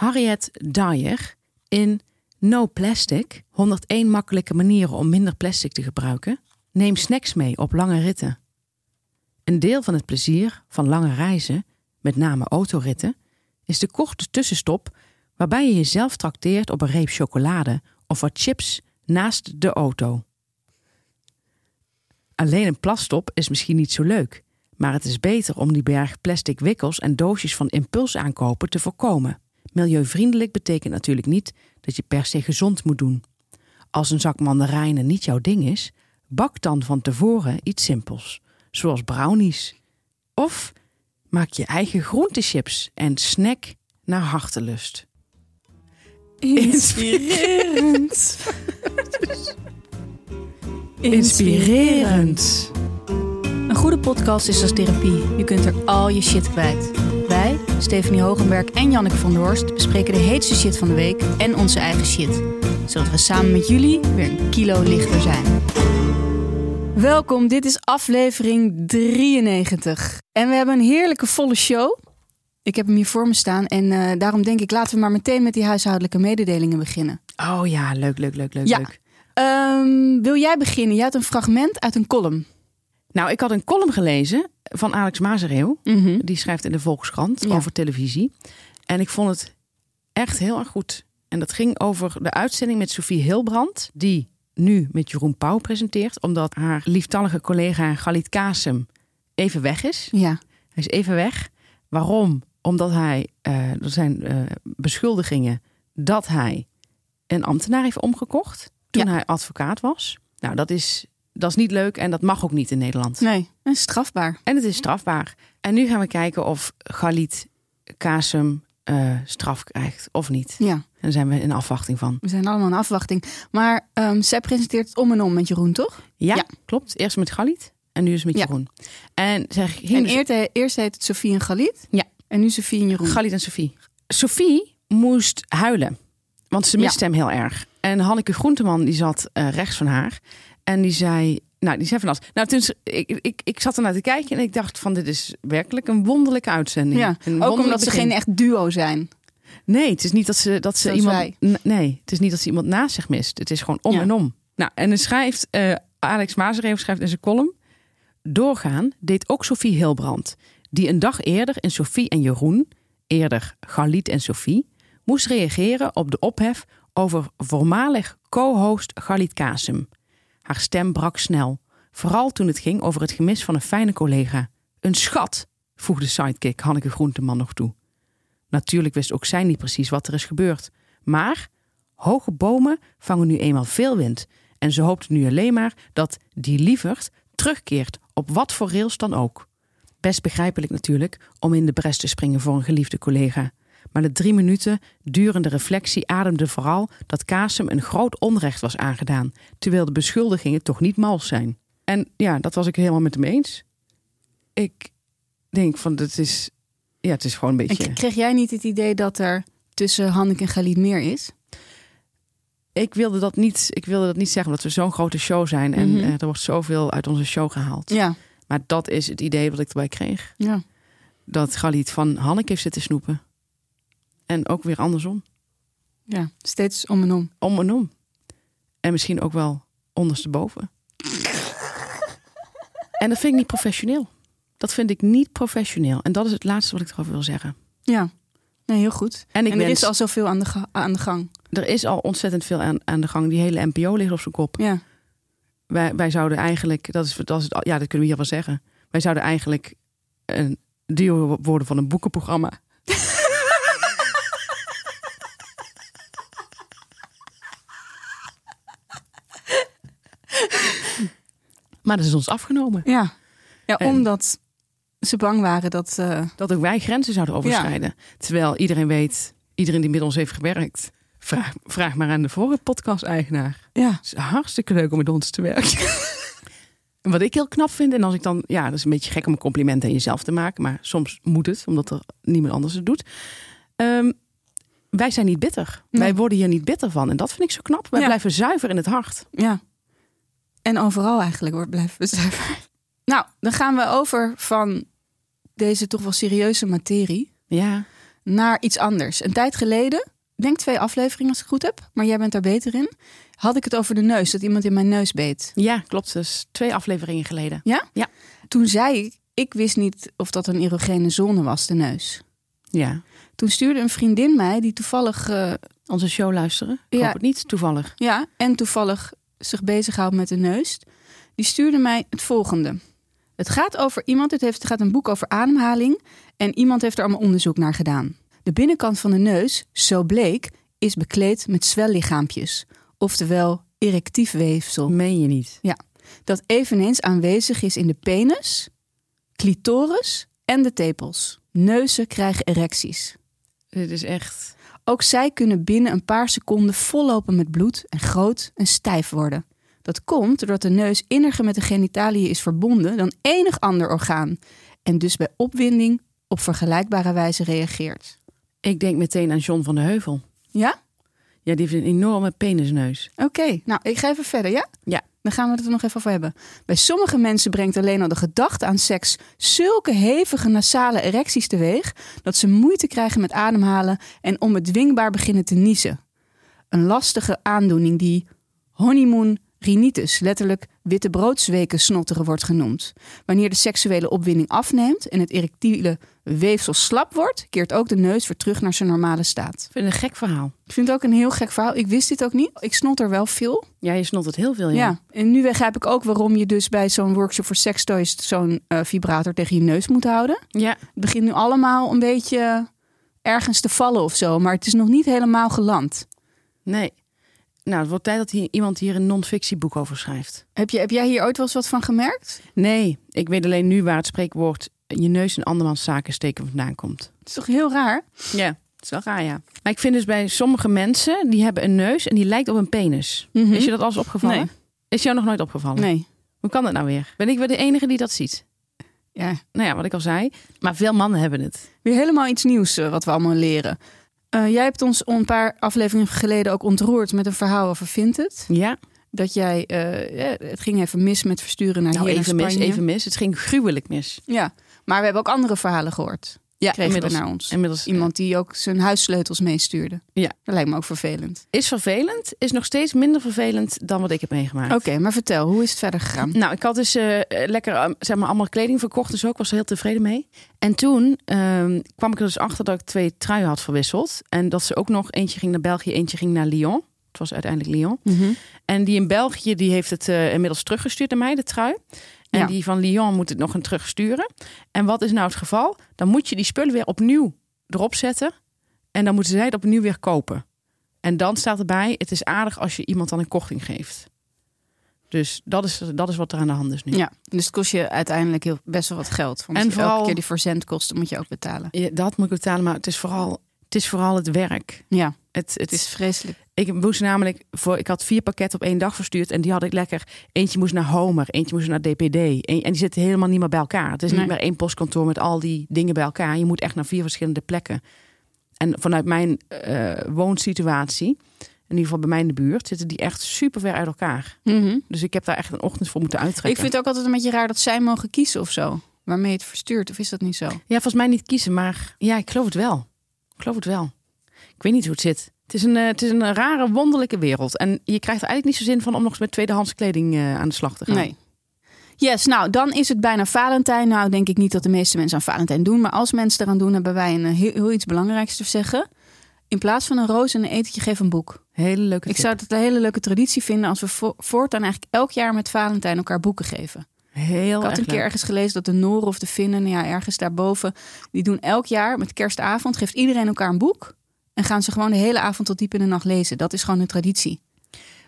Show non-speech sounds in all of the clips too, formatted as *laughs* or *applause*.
Harriet Dyer in No Plastic, 101 makkelijke manieren om minder plastic te gebruiken. Neem snacks mee op lange ritten. Een deel van het plezier van lange reizen, met name autoritten, is de korte tussenstop waarbij je jezelf trakteert op een reep chocolade of wat chips naast de auto. Alleen een plasstop is misschien niet zo leuk, maar het is beter om die berg plastic wikkels en doosjes van impulsaankopen te voorkomen. Milieuvriendelijk betekent natuurlijk niet dat je per se gezond moet doen. Als een zak mandarijnen niet jouw ding is, bak dan van tevoren iets simpels, zoals brownies. Of maak je eigen groentechips en snack naar hartelust. Inspirerend. *laughs* Inspirerend. Een goede podcast is als therapie. Je kunt er al je shit kwijt. Stephanie Hogenberg en Janneke van der Horst, bespreken de heetste shit van de week en onze eigen shit. Zodat we samen met jullie weer een kilo lichter zijn. Welkom, dit is aflevering 93. En we hebben een heerlijke volle show. Ik heb hem hier voor me staan en eh, daarom denk ik laten we maar meteen met die huishoudelijke mededelingen beginnen. Oh ja, leuk, leuk, leuk, leuk, Ja. leuk. Ehm, wil jij beginnen? Jij had een fragment uit een column. Nou, ik had een column gelezen van Alex Mazereeuw. Mhm. Die schrijft in de Volkskrant Ja. over televisie. En ik vond het echt heel erg goed. En dat ging over de uitzending met Sofie Hilbrand, die nu met Jeroen Pauw presenteert, omdat haar lieftallige collega Galit Kasem even weg is. Ja. Hij is even weg. Waarom? Omdat hij, eh, er zijn eh, beschuldigingen dat hij een ambtenaar heeft omgekocht toen Ja. hij advocaat was. Nou, dat is, dat is niet leuk en dat mag ook niet in Nederland. Nee, is strafbaar. En het is strafbaar. En nu gaan we kijken of Galit Kasem eh, straf krijgt of niet. Ja, En daar zijn we in afwachting van. we zijn allemaal in afwachting. Maar ehm, zij presenteert het om en om met Jeroen, toch? Ja, Ja. klopt. Eerst met Galit en nu is het met Ja. Jeroen. En zij ging En dus- eerst, eerst heet het Sofie en Galit. Ja. En nu Sofie en Jeroen. Galit en Sophie. Sophie moest huilen, want ze miste hem heel erg. En Hanneke Groenteman die zat eh, rechts van haar en die zei, nou die zei van alles. Nou, toen, ik, ik, ik zat ernaar te kijken en ik dacht van dit is werkelijk een wonderlijke uitzending. ja, Een ook omdat ze geen echt duo zijn. Nee, het is niet dat ze, dat ze Zoals iemand. Nee, het is niet dat ze iemand naast zich mist. Het is gewoon om Ja. en om. Nou, en dan schrijft eh, Alex Mazereeuw schrijft in zijn column. Doorgaan deed ook Sophie Hilbrand, die een dag eerder in Sophie en Jeroen, eerder Galit en Sophie, moest reageren op de ophef over voormalig co-host Galit Kasem. Haar stem brak snel, vooral toen het ging over het gemis van een fijne collega. Een schat, voegde sidekick Hanneke Groenteman nog toe. Natuurlijk wist ook zij niet precies wat er is gebeurd. Maar hoge bomen vangen nu eenmaal veel wind. En ze hoopt nu alleen maar dat die lieverd terugkeert op wat voor rails dan ook. Best begrijpelijk natuurlijk om in de bres te springen voor een geliefde collega. Maar de drie minuten durende reflectie ademde vooral dat Kasem een groot onrecht was aangedaan, terwijl de beschuldigingen toch niet mals zijn. En ja, dat was ik helemaal met hem eens. Ik denk van, het is, ja, het is gewoon een En beetje... k- kreeg jij niet het idee dat er tussen Hanneke en Galit meer is? ik wilde dat niet, ik wilde dat niet zeggen, omdat we zo'n grote show zijn en Mhm. eh, er wordt zoveel uit onze show gehaald. Ja. Maar dat is het idee wat ik erbij kreeg. ja. Dat Galit van Hanneke heeft zitten snoepen. En ook weer andersom. Ja, steeds om en om. Om en om. En misschien ook wel ondersteboven. en dat vind ik niet professioneel. Dat vind ik niet professioneel. En dat is het laatste wat ik erover wil zeggen. Ja, nee, heel goed. En ik en er wens, is al zoveel aan de, ga- aan de gang. er is al ontzettend veel aan, aan de gang. Die hele NPO ligt op zijn kop. Ja, Wij, wij zouden eigenlijk, dat is, dat is ja, dat kunnen we hier wel zeggen. Wij zouden eigenlijk een duo worden van een boekenprogramma. *laughs* maar dat is ons afgenomen. ja. ja En- omdat ze bang waren dat... eh, Dat ook wij grenzen zouden overschrijden. Terwijl iedereen weet, iedereen die met ons heeft gewerkt. Vraag, vraag maar aan de vorige podcast-eigenaar. ja, Het is hartstikke leuk om met ons te werken. *laughs* En Wat ik heel knap vind, en als ik dan, ja, dat is een beetje gek om een compliment aan jezelf te maken, maar soms moet het, omdat er niemand anders het doet. Ehm, wij zijn niet bitter. Nee. Wij worden hier niet bitter van. En dat vind ik zo knap. Wij Ja. blijven zuiver in het hart. Ja. En overal eigenlijk wordt blijven we zuiver. Nou, dan gaan we over van deze toch wel serieuze materie Ja. naar iets anders. Een tijd geleden, denk twee afleveringen als ik het goed heb, maar jij bent daar beter in. Had ik het over de neus, dat iemand in mijn neus beet. Ja, klopt. Dus twee afleveringen geleden. Ja? Ja. Toen zei ik, ik wist niet of dat een erogene zone was, de neus. Ja. Toen stuurde een vriendin mij die toevallig, eh, Onze show luisteren. Ik Ja. hoop het niet, toevallig. ja, en toevallig zich bezighoudt met de neus. Die stuurde mij het volgende. Het gaat over iemand, het, heeft, het gaat een boek over ademhaling. En iemand heeft er allemaal onderzoek naar gedaan. De binnenkant van de neus, zo bleek, is bekleed met zwellichaampjes. Oftewel erectief weefsel. Meen je niet? Dat eveneens aanwezig is in de penis, clitoris en de tepels. Neuzen krijgen erecties. Dit is echt... Ook zij kunnen binnen een paar seconden vollopen met bloed en groot en stijf worden. Dat komt doordat de neus inniger met de genitaliën is verbonden dan enig ander orgaan. En dus bij opwinding op vergelijkbare wijze reageert. Ik denk meteen aan John van de Heuvel. Ja? Ja, die heeft een enorme penisneus. Oké, nou ik ga even verder, ja? Ja. Dan gaan we het er nog even over hebben. Bij sommige mensen brengt alleen al de gedachte aan seks zulke hevige nasale erecties teweeg dat ze moeite krijgen met ademhalen en onbedwingbaar beginnen te niezen. Een lastige aandoening die honeymoon rhinitis, letterlijk witte broodsweken snotteren wordt genoemd. Wanneer de seksuele opwinding afneemt en het erectiele weefsel slap wordt, keert ook de neus weer terug naar zijn normale staat. Ik vind het een gek verhaal. Ik vind het ook een heel gek verhaal. Ik wist dit ook niet. Ik snot er wel veel. Ja, je snot het heel veel, Ja. ja. en nu begrijp ik ook waarom je dus bij zo'n workshop voor sextoys zo'n eh, vibrator tegen je neus moet houden. Ja, Het begint nu allemaal een beetje ergens te vallen of zo, maar het is nog niet helemaal geland. nee. Nou, het wordt tijd dat hier, iemand hier een non-fictieboek over schrijft. Heb, je, heb jij hier ooit wel eens wat van gemerkt? Nee, ik weet alleen nu waar het spreekwoord... je neus in andermans zaken steken vandaan komt. Het is toch heel raar? Ja, het is wel raar, ja. Maar ik vind dus bij sommige mensen... die hebben een neus en die lijkt op een penis. Mhm. Is je dat al eens opgevallen? Nee. Is jou nog nooit opgevallen? Nee. Hoe kan dat nou weer? Ben ik weer de enige die dat ziet? Ja. Nou ja, wat ik al zei. Maar veel mannen hebben het. Weer helemaal iets nieuws eh, wat we allemaal leren. Eh, jij hebt ons een paar afleveringen geleden ook ontroerd met een verhaal over Vinted. Ja, Dat jij, ja, het ging even mis met versturen naar nou hier even naar mis, even mis. Het ging gruwelijk mis. Ja, maar we hebben ook andere verhalen gehoord. Ja, Kregen inmiddels. naar ons. inmiddels Iemand die ook zijn huissleutels meestuurde. Ja. Dat lijkt me ook vervelend. is vervelend. Is nog steeds minder vervelend dan wat ik heb meegemaakt. Oké, maar vertel, hoe is het verder gegaan? Nou, ik had dus eh, lekker eh, zeg maar, allemaal kleding verkocht. Dus ook was er heel tevreden mee. En toen ehm, kwam ik er dus achter dat ik twee truien had verwisseld. En dat ze ook nog, eentje ging naar België, eentje ging naar Lyon. Het was uiteindelijk Lyon. Mhm. En die in België, die heeft het eh, inmiddels teruggestuurd naar mij, de trui. En Ja. die van Lyon moet het nog een terugsturen. En wat is nou het geval? Dan moet je die spullen weer opnieuw erop zetten. En dan moeten zij het opnieuw weer kopen. En dan staat erbij, het is aardig als je iemand dan een korting geeft. Dus dat is, dat is wat er aan de hand is nu. Ja, dus het kost je uiteindelijk heel, best wel wat geld. Want En elke vooral- keer die verzendkosten moet je ook betalen. Ja, dat moet ik betalen, maar het is vooral het, is vooral het werk. Ja, Het, het het is vreselijk. Ik moest namelijk voor, ik had vier pakketten op één dag verstuurd en die had ik lekker. Eentje moest naar Homer, eentje moest naar DPD. En, en die zitten helemaal niet meer bij elkaar. Het is Nee. niet meer één postkantoor met al die dingen bij elkaar. Je moet echt naar vier verschillende plekken. En vanuit mijn eh, woonsituatie, in ieder geval bij mij in de buurt, zitten die echt super ver uit elkaar. Mhm. Dus ik heb daar echt een ochtend voor moeten uittrekken. Ik vind het ook altijd een beetje raar dat zij mogen kiezen of zo. Waarmee het verstuurt, of is dat niet zo? Ja, volgens mij niet kiezen, maar ja, ik geloof het wel. Ik geloof het wel. Ik weet niet hoe het zit. Het is een, eh, het is een rare, wonderlijke wereld. En je krijgt er eigenlijk niet zo zin van om nog eens met tweedehands kleding eh, aan de slag te gaan. Nee. Yes, nou dan is het bijna Valentijn. Nou denk ik niet dat de meeste mensen aan Valentijn doen. Maar als mensen eraan doen, hebben wij een eh, heel, heel iets belangrijks te zeggen. In plaats van een roos en een etentje, geef een boek. Hele leuke Ik zou het een hele leuke traditie vinden als we vo- voortaan eigenlijk elk jaar met Valentijn elkaar boeken geven. Heel Ik had een keer leuk. ergens gelezen dat de Noren of de Finnen, nou ja, ergens daarboven, die doen elk jaar met kerstavond, geeft iedereen elkaar een boek. En gaan ze gewoon de hele avond tot diep in de nacht lezen. Dat is gewoon een traditie.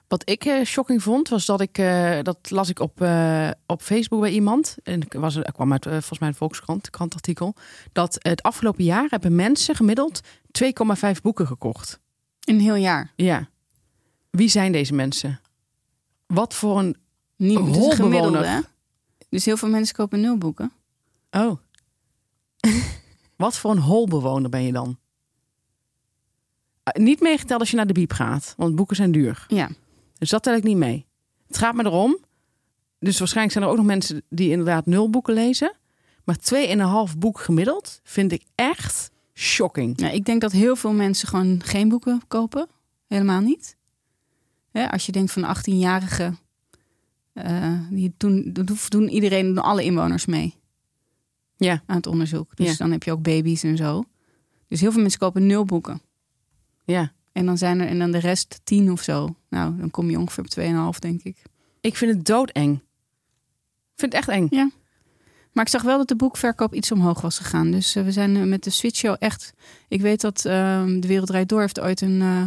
Wat ik eh, shocking vond, was dat ik, eh, dat las ik op, eh, op Facebook bij iemand. En was, ik kwam uit, volgens mij een Volkskrant, krantartikel. Dat het afgelopen jaar hebben mensen gemiddeld 2,5 boeken gekocht. In een heel jaar. Ja. Wie zijn deze mensen? Wat voor een... Niet gemiddelde, hè? Dus heel veel mensen kopen nul boeken. Oh. *laughs* Wat voor een holbewoner ben je dan? Eh, niet meegeteld als je naar de biep gaat, want boeken zijn duur. Ja. Dus dat tel ik niet mee. Het gaat me erom. Dus waarschijnlijk zijn er ook nog mensen die inderdaad nul boeken lezen. Maar 2,5 boek gemiddeld vind ik echt shocking. Ja, ik denk dat heel veel mensen gewoon geen boeken kopen. Helemaal niet. Als je denkt van een 18-jarige, eh, die doen, doen, doen iedereen, doen alle inwoners mee Ja, aan het onderzoek. Dus Ja. dan heb je ook baby's en zo. Dus heel veel mensen kopen nul boeken. Ja. En dan zijn er en dan de rest tien of zo. Nou, dan kom je ongeveer op 2,5 denk ik. Ik vind het doodeng. Ik vind het echt eng. Ja. Maar ik zag wel dat de boekverkoop iets omhoog was gegaan. Dus eh, we zijn eh, met de Switch Show echt... Ik weet dat ehm, De Wereld Draait Door heeft ooit een, eh,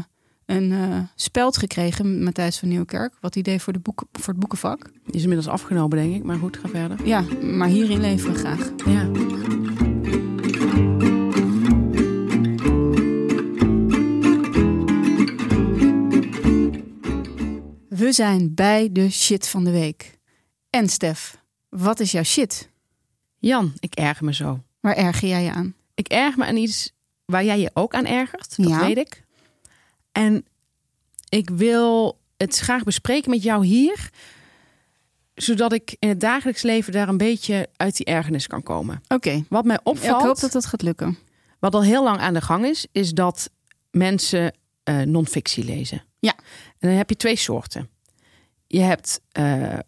een speld gekregen... Matthijs van Nieuwkerk. Wat hij deed voor, de boeken, voor het boekenvak. Die is inmiddels afgenomen, denk ik. Maar goed, ga verder. Ja, maar hierin leven we graag. Ja. We zijn bij de shit van de week. En Stef, wat is jouw shit? Jan, ik erger me zo. Waar erger jij je aan? Ik erg me aan iets waar jij je ook aan ergert. Dat Ja. weet ik. En ik wil het graag bespreken met jou hier. Zodat ik in het dagelijks leven daar een beetje uit die ergernis kan komen. Oké, Wat mij ik opvalt, hoop dat dat gaat lukken. wat al heel lang aan de gang is, is dat mensen eh non-fictie lezen. Ja. En dan heb je twee soorten. Je hebt eh,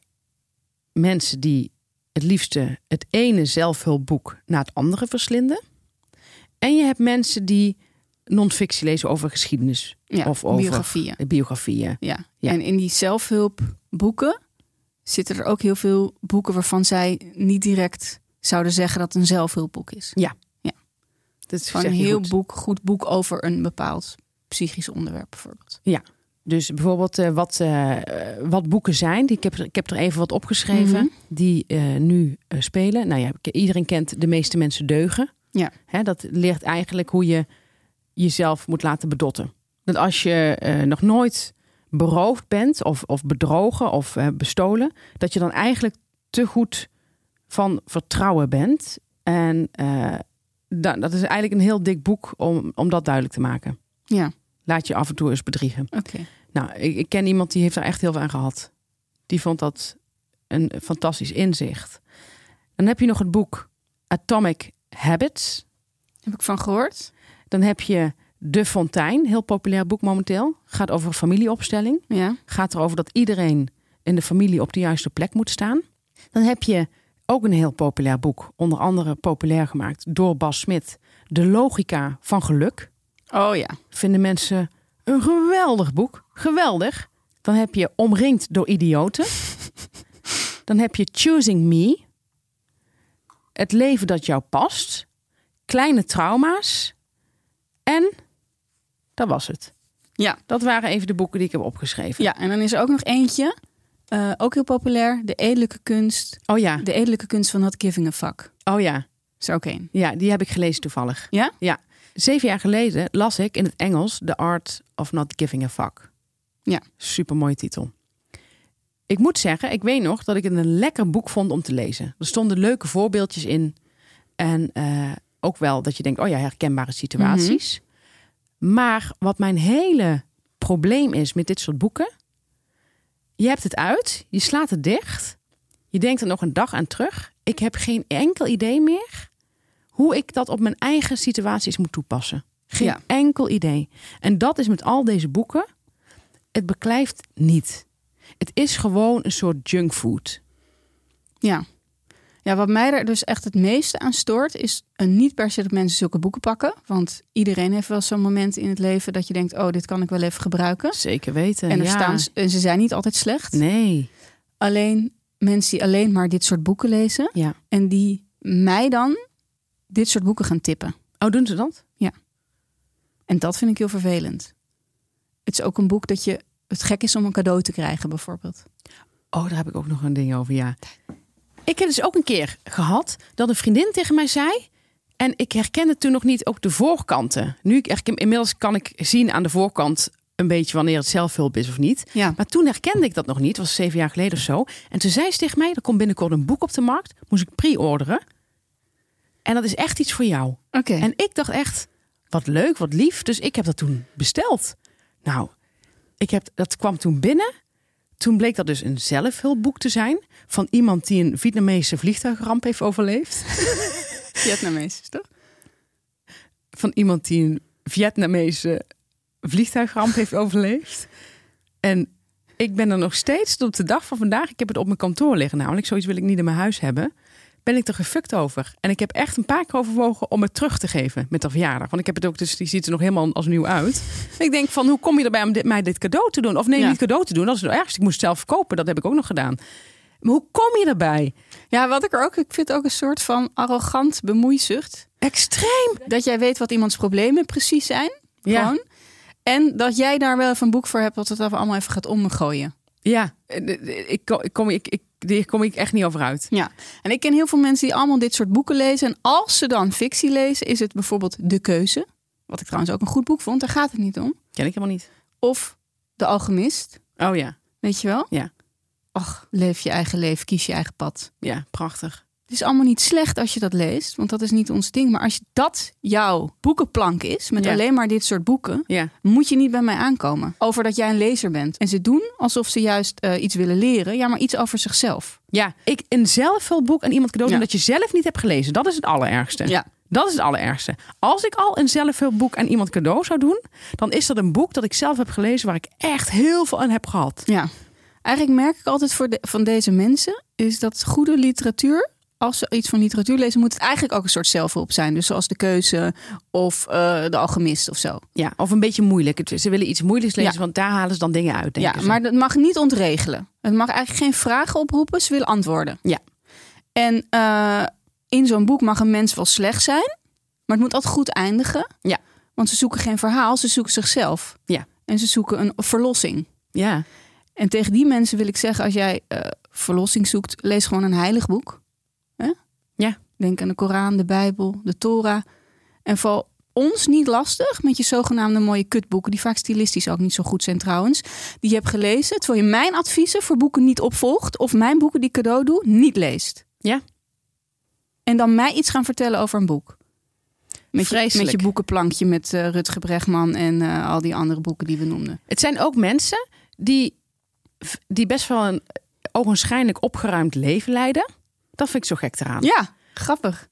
mensen die het liefste het ene zelfhulpboek na het andere verslinden. En je hebt mensen die non-fictie lezen over geschiedenis. Ja, Of over- biografieën. Biografieën. Ja. Ja. en in die zelfhulpboeken zitten er ook heel veel boeken waarvan zij niet direct zouden zeggen dat het een zelfhulpboek is. Dat is Gewoon zeg een heel goed. boek, goed boek over een bepaald psychisch onderwerp bijvoorbeeld. Dus bijvoorbeeld eh, wat, eh, eh, wat boeken zijn. Die, ik, heb, er- ik heb er even wat opgeschreven. Mhm. Die nu spelen. Nou ja, iedereen kent De meeste mensen deugen. Ja. Hè, dat leert eigenlijk hoe je jezelf moet laten bedotten. Dat als je nog nooit beroofd bent of, of bedrogen of bestolen, dat je dan eigenlijk te goed van vertrouwen bent. En eh, da- dat is eigenlijk een heel dik boek om, om dat duidelijk te maken. Ja, Laat je af en toe eens bedriegen. oké. Nou, ik, ik ken iemand die heeft er echt heel veel aan gehad. Die vond dat een fantastisch inzicht. Dan heb je nog het boek Atomic Habits. Heb ik van gehoord? Dan heb je De Fontein, heel populair boek momenteel. Gaat over familieopstelling. Ja. Gaat erover dat iedereen in de familie op de juiste plek moet staan. Dan heb je ook een heel populair boek, onder andere populair gemaakt door Bas Smit. De logica van geluk. Oh ja. Vinden mensen een geweldig boek. Geweldig. Dan heb je Omringd door idioten. Dan heb je Choosing Me. Het leven dat jou past. Kleine trauma's. En dat was het. Ja. Dat waren even de boeken die ik heb opgeschreven. Ja, en dan is er ook nog eentje, eh, ook heel populair, De Edelijke Kunst. Oh ja, De Edelijke Kunst van Not Giving a Fuck. oh ja. Is er ook één. Ja, die heb ik gelezen toevallig. Ja? Ja. Zeven jaar geleden las ik in het Engels The Art of Not Giving a Fuck. Ja. Super mooie titel. Ik moet zeggen, ik weet nog dat ik het een lekker boek vond om te lezen. Er stonden leuke voorbeeldjes in. En eh, ook wel dat je denkt, oh ja, herkenbare situaties. Maar wat mijn hele probleem is met dit soort boeken. Je hebt het uit, je slaat het dicht. Je denkt er nog een dag aan terug. Ik heb geen enkel idee meer hoe ik dat op mijn eigen situaties moet toepassen. Geen Ja. enkel idee. En dat is met al deze boeken. Het beklijft niet. Het is gewoon een soort junkfood. Ja. Ja, wat mij er dus echt het meeste aan stoort, is eh, niet per se dat mensen zulke boeken pakken. Want iedereen heeft wel zo'n moment in het leven dat je denkt, oh, dit kan ik wel even gebruiken. Zeker weten. En er ja. staan, en ze zijn niet altijd slecht. Nee. Alleen mensen die alleen maar dit soort boeken lezen Ja. en die mij dan dit soort boeken gaan tippen. Oh, doen ze dat? En dat vind ik heel vervelend. Het is ook een boek dat je het gek is om een cadeau te krijgen, bijvoorbeeld. Oh, daar heb ik ook nog een ding over, ja. Ik heb dus ook een keer gehad dat een vriendin tegen mij zei... en ik herkende toen nog niet ook de voorkanten. Nu, ik inmiddels kan ik zien aan de voorkant een beetje wanneer het zelfhulp is of niet. Ja. Maar toen herkende ik dat nog niet. Was zeven jaar geleden of zo. En toen zei ze tegen mij, er komt binnenkort een boek op de markt. Moest ik pre-orderen. En dat is echt iets voor jou. Oké. En ik dacht echt, wat leuk, wat lief. Dus ik heb dat toen besteld. Nou, ik heb, dat kwam toen binnen. Toen bleek dat dus een zelfhulpboek te zijn. Van iemand die een Vietnamese vliegtuigramp heeft overleefd. *laughs* Vietnamees, toch? van iemand die een Vietnamese vliegtuigramp heeft overleefd. En ik ben er nog steeds tot de dag van vandaag. Ik heb het op mijn kantoor liggen, namelijk zoiets wil ik niet in mijn huis hebben. Ben ik er gefukt over. En ik heb echt een paar keer overwogen om het terug te geven met de verjaardag. Want ik heb het ook, dus die ziet er nog helemaal als nieuw uit. ik denk van, hoe kom je erbij om dit, mij dit cadeau te doen? Of nee, Ja. niet cadeau te doen. Dat is het ergste. Ik moest zelf kopen. Dat heb ik ook nog gedaan. Maar hoe kom je erbij? Ja, wat ik er ook, ik vind ook een soort van arrogant bemoeizucht. Extreem. Dat jij weet wat iemands problemen precies zijn. Ja. Gewoon. En dat jij daar wel even een boek voor hebt wat het allemaal even gaat omgooien. Ja, eh, ik kom, ik, kom, ik, hier kom ik echt niet over uit. Ja, en ik ken heel veel mensen die allemaal dit soort boeken lezen. En als ze dan fictie lezen, is het bijvoorbeeld De Keuze. Wat ik trouwens ook een goed boek vond, daar gaat het niet om. Ken ik helemaal niet. Of De Alchemist, Oh ja, weet je wel? Ja. Ach, leef je eigen leven, kies je eigen pad. ja, prachtig. Het is allemaal niet slecht als je dat leest, want dat is niet ons ding. Maar als dat jouw boekenplank is, met Ja. alleen maar dit soort boeken, Ja, moet je niet bij mij aankomen. Over dat jij een lezer bent. En ze doen alsof ze juist eh, iets willen leren, ja, maar iets over zichzelf. ja. Ik een zelfhulpboek aan iemand cadeau doen Ja. dat je zelf niet hebt gelezen. Dat is het allerergste. Ja. Dat is het allerergste. Als ik al een zelfhulpboek aan iemand cadeau zou doen, dan is dat een boek dat ik zelf heb gelezen waar ik echt heel veel aan heb gehad. Ja. Eigenlijk merk ik altijd voor de, van deze mensen, is dat goede literatuur, als ze iets van literatuur lezen, moet het eigenlijk ook een soort zelfhulp zijn. Dus zoals De Keuze of eh, De Alchemist of zo. Ja, of een beetje moeilijk. Ze willen iets moeilijks lezen, Ja. want daar halen ze dan dingen uit. Ja, ze. maar dat mag niet ontregelen. Het mag eigenlijk geen vragen oproepen, ze willen antwoorden. Ja. En eh, in zo'n boek mag een mens wel slecht zijn, maar het moet altijd goed eindigen. Ja. Want ze zoeken geen verhaal, ze zoeken zichzelf. Ja. En ze zoeken een verlossing. Ja, En tegen die mensen wil ik zeggen, als jij eh, verlossing zoekt, lees gewoon een heilig boek. Ja. Denk aan de Koran, de Bijbel, de Torah. En val ons niet lastig met je zogenaamde mooie kutboeken, die vaak stilistisch ook niet zo goed zijn trouwens, die je hebt gelezen, terwijl je mijn adviezen voor boeken niet opvolgt of mijn boeken die ik cadeau doe, niet leest. Ja. En dan mij iets gaan vertellen over een boek. Met je, met je boekenplankje met eh, Rutger Bregman en eh, al die andere boeken die we noemden. Het zijn ook mensen die, die best wel een ogenschijnlijk opgeruimd leven leiden. Dat vind ik zo gek eraan. Ja, grappig.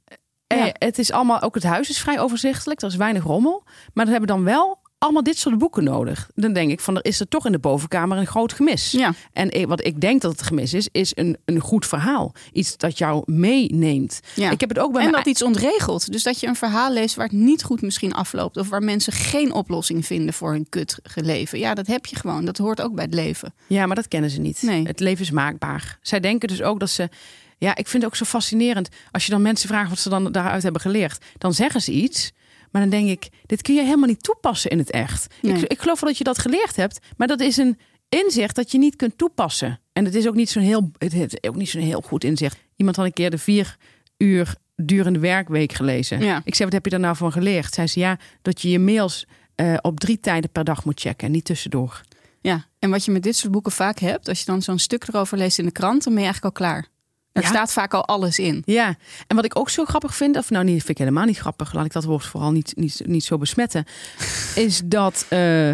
Eh, ja. het is allemaal, ook het huis is vrij overzichtelijk. Er is weinig rommel. Maar dan hebben dan wel allemaal dit soort boeken nodig. Dan denk ik van, er is er toch in de bovenkamer een groot gemis. Ja. En wat ik denk dat het gemis is, is een, een goed verhaal. Iets dat jou meeneemt. Ja. Ik heb het ook bij En dat iets ontregelt. Dus dat je een verhaal leest waar het niet goed misschien afloopt. Of waar mensen geen oplossing vinden voor hun kut leven. Ja, dat heb je gewoon. Dat hoort ook bij het leven. Ja, maar dat kennen ze niet. Nee. Het leven is maakbaar. Zij denken dus ook dat ze. Ja, ik vind het ook zo fascinerend. Als je dan mensen vraagt wat ze dan daaruit hebben geleerd, dan zeggen ze iets. Maar dan denk ik, dit kun je helemaal niet toepassen in het echt. Nee. Ik, ik geloof wel dat je dat geleerd hebt, maar dat is een inzicht dat je niet kunt toepassen. En het is ook niet zo'n heel, het is ook niet zo'n heel goed inzicht. Iemand had een keer de vier uur durende werkweek gelezen. Ja. Ik zei, wat heb je daar nou van geleerd? Zei ze, ja, dat je je mails eh, op drie tijden per dag moet checken, en niet tussendoor. Ja. En wat je met dit soort boeken vaak hebt. Als je dan zo'n stuk erover leest in de krant. Dan ben je eigenlijk al klaar. Er Ja. staat vaak al alles in. Ja, en wat ik ook zo grappig vind, of nou niet, vind ik helemaal niet grappig, laat ik dat woord vooral niet, niet, niet zo besmetten, *laughs* is dat eh,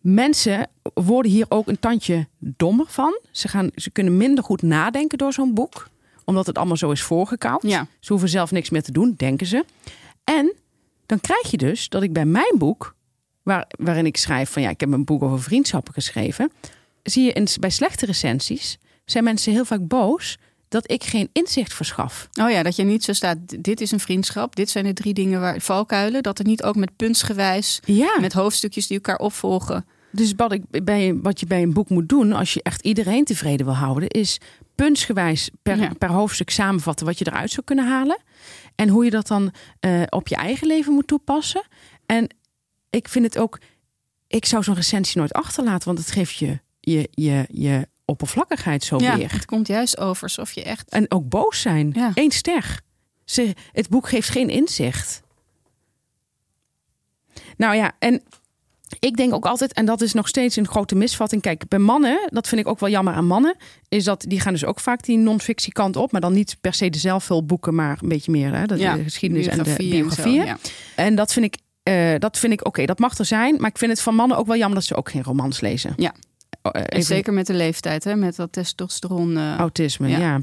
mensen worden hier ook een tandje dommer van. Ze, gaan, ze kunnen minder goed nadenken door zo'n boek, omdat het allemaal zo is voorgekoud. Ja. Ze hoeven zelf niks meer te doen, denken ze. En dan krijg je dus dat ik bij mijn boek, waar, waarin ik schrijf van ja, ik heb een boek over vriendschappen geschreven, zie je in, bij slechte recensies zijn mensen heel vaak boos dat ik geen inzicht verschaf. Oh ja, dat je niet zo staat. Dit is een vriendschap. Dit zijn de drie dingen waar valkuilen. Dat het niet ook met puntsgewijs. Ja, Met hoofdstukjes die elkaar opvolgen. dus wat, ik bij, wat je bij een boek moet doen, als je echt iedereen tevreden wil houden, is puntsgewijs per, Ja. per hoofdstuk samenvatten wat je eruit zou kunnen halen. En hoe je dat dan eh, op je eigen leven moet toepassen. En ik vind het ook, ik zou zo'n recensie nooit achterlaten, want het geeft je, je, je, je oppervlakkigheid zo Ja, weer. het komt juist over alsof je echt. En ook boos zijn. Ja. Eén ster. Ze, het boek geeft geen inzicht. Nou ja, en ik denk ook altijd, en dat is nog steeds een grote misvatting. Kijk, bij mannen, dat vind ik ook wel jammer aan mannen, is dat die gaan dus ook vaak die non-fictie kant op, maar dan niet per se de zelfhulpboeken, maar een beetje meer hè, de, Ja, de geschiedenis en de biografie en zo, biografieën. ja. En dat vind ik, eh, dat vind ik oké, dat mag er zijn, maar ik vind het van mannen ook wel jammer dat ze ook geen romans lezen. Ja. Oh, eh, even- zeker met de leeftijd, hè? met dat testosteron. eh, Autisme, Ja. ja.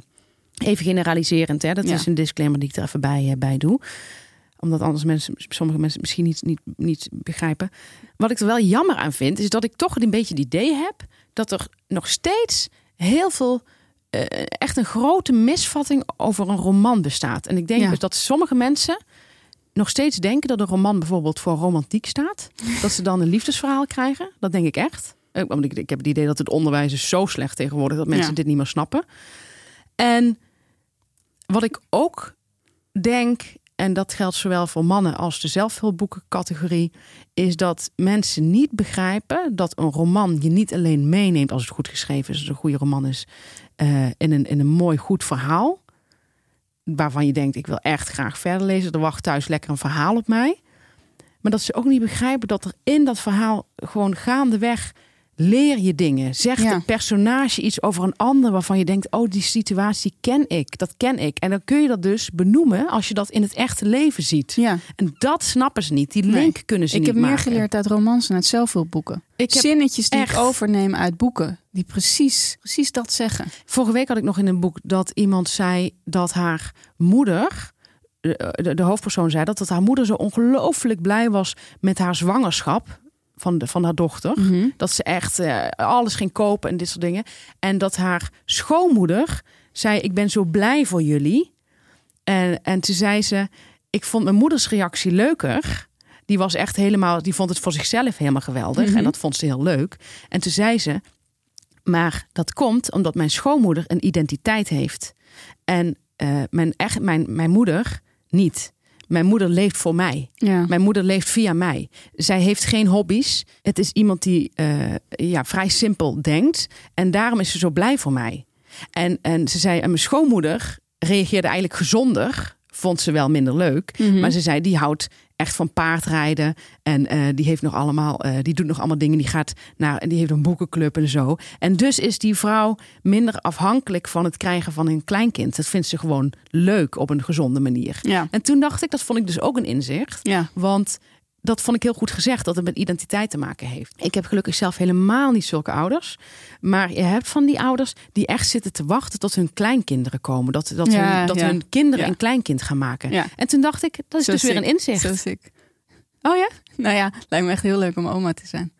Even generaliserend, hè? dat Ja. is een disclaimer die ik er even bij, eh, bij doe. Omdat anders mensen, sommige mensen misschien niet, niet, niet begrijpen. Wat ik er wel jammer aan vind, is dat ik toch een beetje het idee heb dat er nog steeds heel veel, echt een grote misvatting over een roman bestaat. En ik denk Ja. dus dat sommige mensen nog steeds denken dat een roman bijvoorbeeld voor romantiek staat. dat ze dan een liefdesverhaal krijgen. Dat denk ik echt. Eh, Want ik, ik heb het idee dat het onderwijs is zo slecht tegenwoordig dat mensen Ja. dit niet meer snappen. En wat ik ook denk, en dat geldt zowel voor mannen als de zelfhulpboekencategorie, is dat mensen niet begrijpen dat een roman je niet alleen meeneemt als het goed geschreven is, als het een goede roman is, eh, in, een, in een mooi goed verhaal. Waarvan je denkt, ik wil echt graag verder lezen. Er wacht thuis lekker een verhaal op mij. Maar dat ze ook niet begrijpen dat er in dat verhaal gewoon gaandeweg leer je dingen. Zegt Ja. het personage iets over een ander waarvan je denkt, oh die situatie ken ik, dat ken ik. En dan kun je dat dus benoemen als je dat in het echte leven ziet. Ja. En dat snappen ze niet. Die Nee. link kunnen ze Ik niet heb meer maken. geleerd uit romans en uit zelfhulpboeken. Ik Zinnetjes die echt- ik overneem uit boeken. Die precies, precies dat zeggen. Vorige week had ik nog in een boek dat iemand zei dat haar moeder, de, de, de hoofdpersoon zei dat, dat haar moeder zo ongelooflijk blij was met haar zwangerschap van, de, van haar dochter. Dat ze echt eh, alles ging kopen en dit soort dingen. En dat haar schoonmoeder zei: Ik ben zo blij voor jullie. En, en toen zei ze: Ik vond mijn moeders reactie leuker. Die was echt helemaal, die vond het voor zichzelf helemaal geweldig. En dat vond ze heel leuk. En toen zei ze: Maar dat komt omdat mijn schoonmoeder een identiteit heeft. En eh, mijn, echt, mijn, mijn moeder niet. Mijn moeder leeft voor mij. Ja. Mijn moeder leeft via mij. Zij heeft geen hobby's. Het is iemand die eh, ja, vrij simpel denkt. En daarom is ze zo blij voor mij. En, en ze zei, en mijn schoonmoeder reageerde eigenlijk gezonder. Vond ze wel minder leuk. Mhm. Maar ze zei, die houdt echt van paardrijden. En eh, die heeft nog allemaal, eh, die doet nog allemaal dingen. Die gaat naar, en die heeft een boekenclub en zo. En dus is die vrouw minder afhankelijk van het krijgen van een kleinkind. Dat vindt ze gewoon leuk op een gezonde manier. Ja. En toen dacht ik, dat vond ik dus ook een inzicht. Ja. Want dat vond ik heel goed gezegd, dat het met identiteit te maken heeft. Ik heb gelukkig zelf helemaal niet zulke ouders. Maar je hebt van die ouders die echt zitten te wachten tot hun kleinkinderen komen. Dat, dat, Ja, hun, dat ja. hun kinderen Ja. een kleinkind gaan maken. Ja. En toen dacht ik, dat is Zo dus weer een inzicht. Zo sick. Oh ja? Nou ja, lijkt me echt heel leuk om oma te zijn.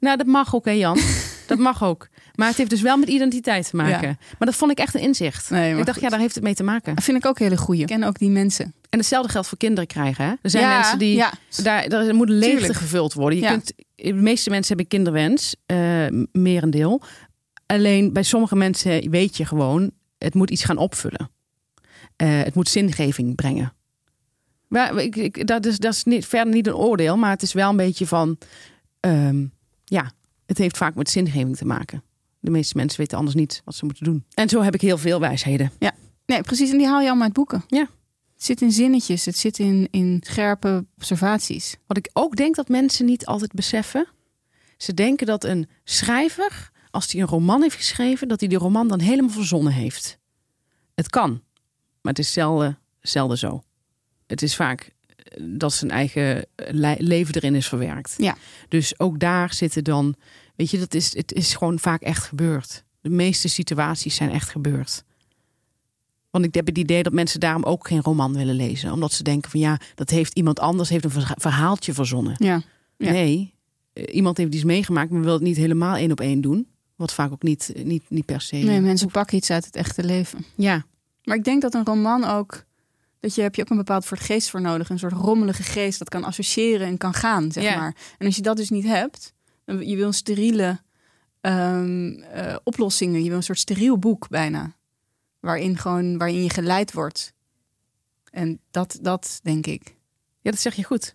Nou, dat mag ook, hè Jan? *laughs* dat mag ook. Maar het heeft dus wel met identiteit te maken. Ja. Maar dat vond ik echt een inzicht. Nee, ik dacht, goed. ja, daar heeft het mee te maken. Dat vind ik ook hele goeie. Ik ken ook die mensen. En hetzelfde geldt voor kinderen krijgen. Hè? Er zijn Ja, mensen die... ja. Daar, daar moet leegte Tuurlijk. gevuld worden. Je Ja. kunt, de meeste mensen hebben kinderwens. eh merendeel. Alleen bij sommige mensen weet je gewoon... het moet iets gaan opvullen. Eh, het moet zingeving brengen. Maar ik, ik, dat is, dat is niet, verder niet een oordeel. Maar het is wel een beetje van... ehm, ja, het heeft vaak met zingeving te maken. De meeste mensen weten anders niet wat ze moeten doen. En zo heb ik heel veel wijsheden. Nee, precies. En die haal je allemaal uit boeken. Ja. Het zit in zinnetjes. Het zit in, in scherpe observaties. Wat ik ook denk dat mensen niet altijd beseffen. Ze denken dat een schrijver, als hij een roman heeft geschreven, dat hij die roman dan helemaal verzonnen heeft. Het kan, maar het is zelden, zelden zo. Het is vaak dat zijn eigen eh, le- leven erin is verwerkt. Ja. Dus ook daar zitten dan, weet je, dat is, het is gewoon vaak echt gebeurd. De meeste situaties zijn echt gebeurd. Want ik heb het idee dat mensen daarom ook geen roman willen lezen. Omdat ze denken van ja, dat heeft iemand anders heeft een verha- verhaaltje verzonnen. Ja. Ja. Nee, eh, iemand heeft iets meegemaakt, maar wil het niet helemaal één op één doen. Wat vaak ook niet, niet, niet per se. Nee, mensen pakken iets uit het echte leven. Ja, Maar ik denk dat een roman ook... Dat je, heb je ook een bepaald soort geest voor nodig. Een soort rommelige geest dat kan associëren en kan gaan, zeg Ja. maar. En als je dat dus niet hebt... dan- Je wil een steriele ehm, eh, oplossingen. Je wil een soort steriel boek bijna. Waarin, gewoon, waarin je geleid wordt. En dat, dat denk ik. ja, dat zeg je goed.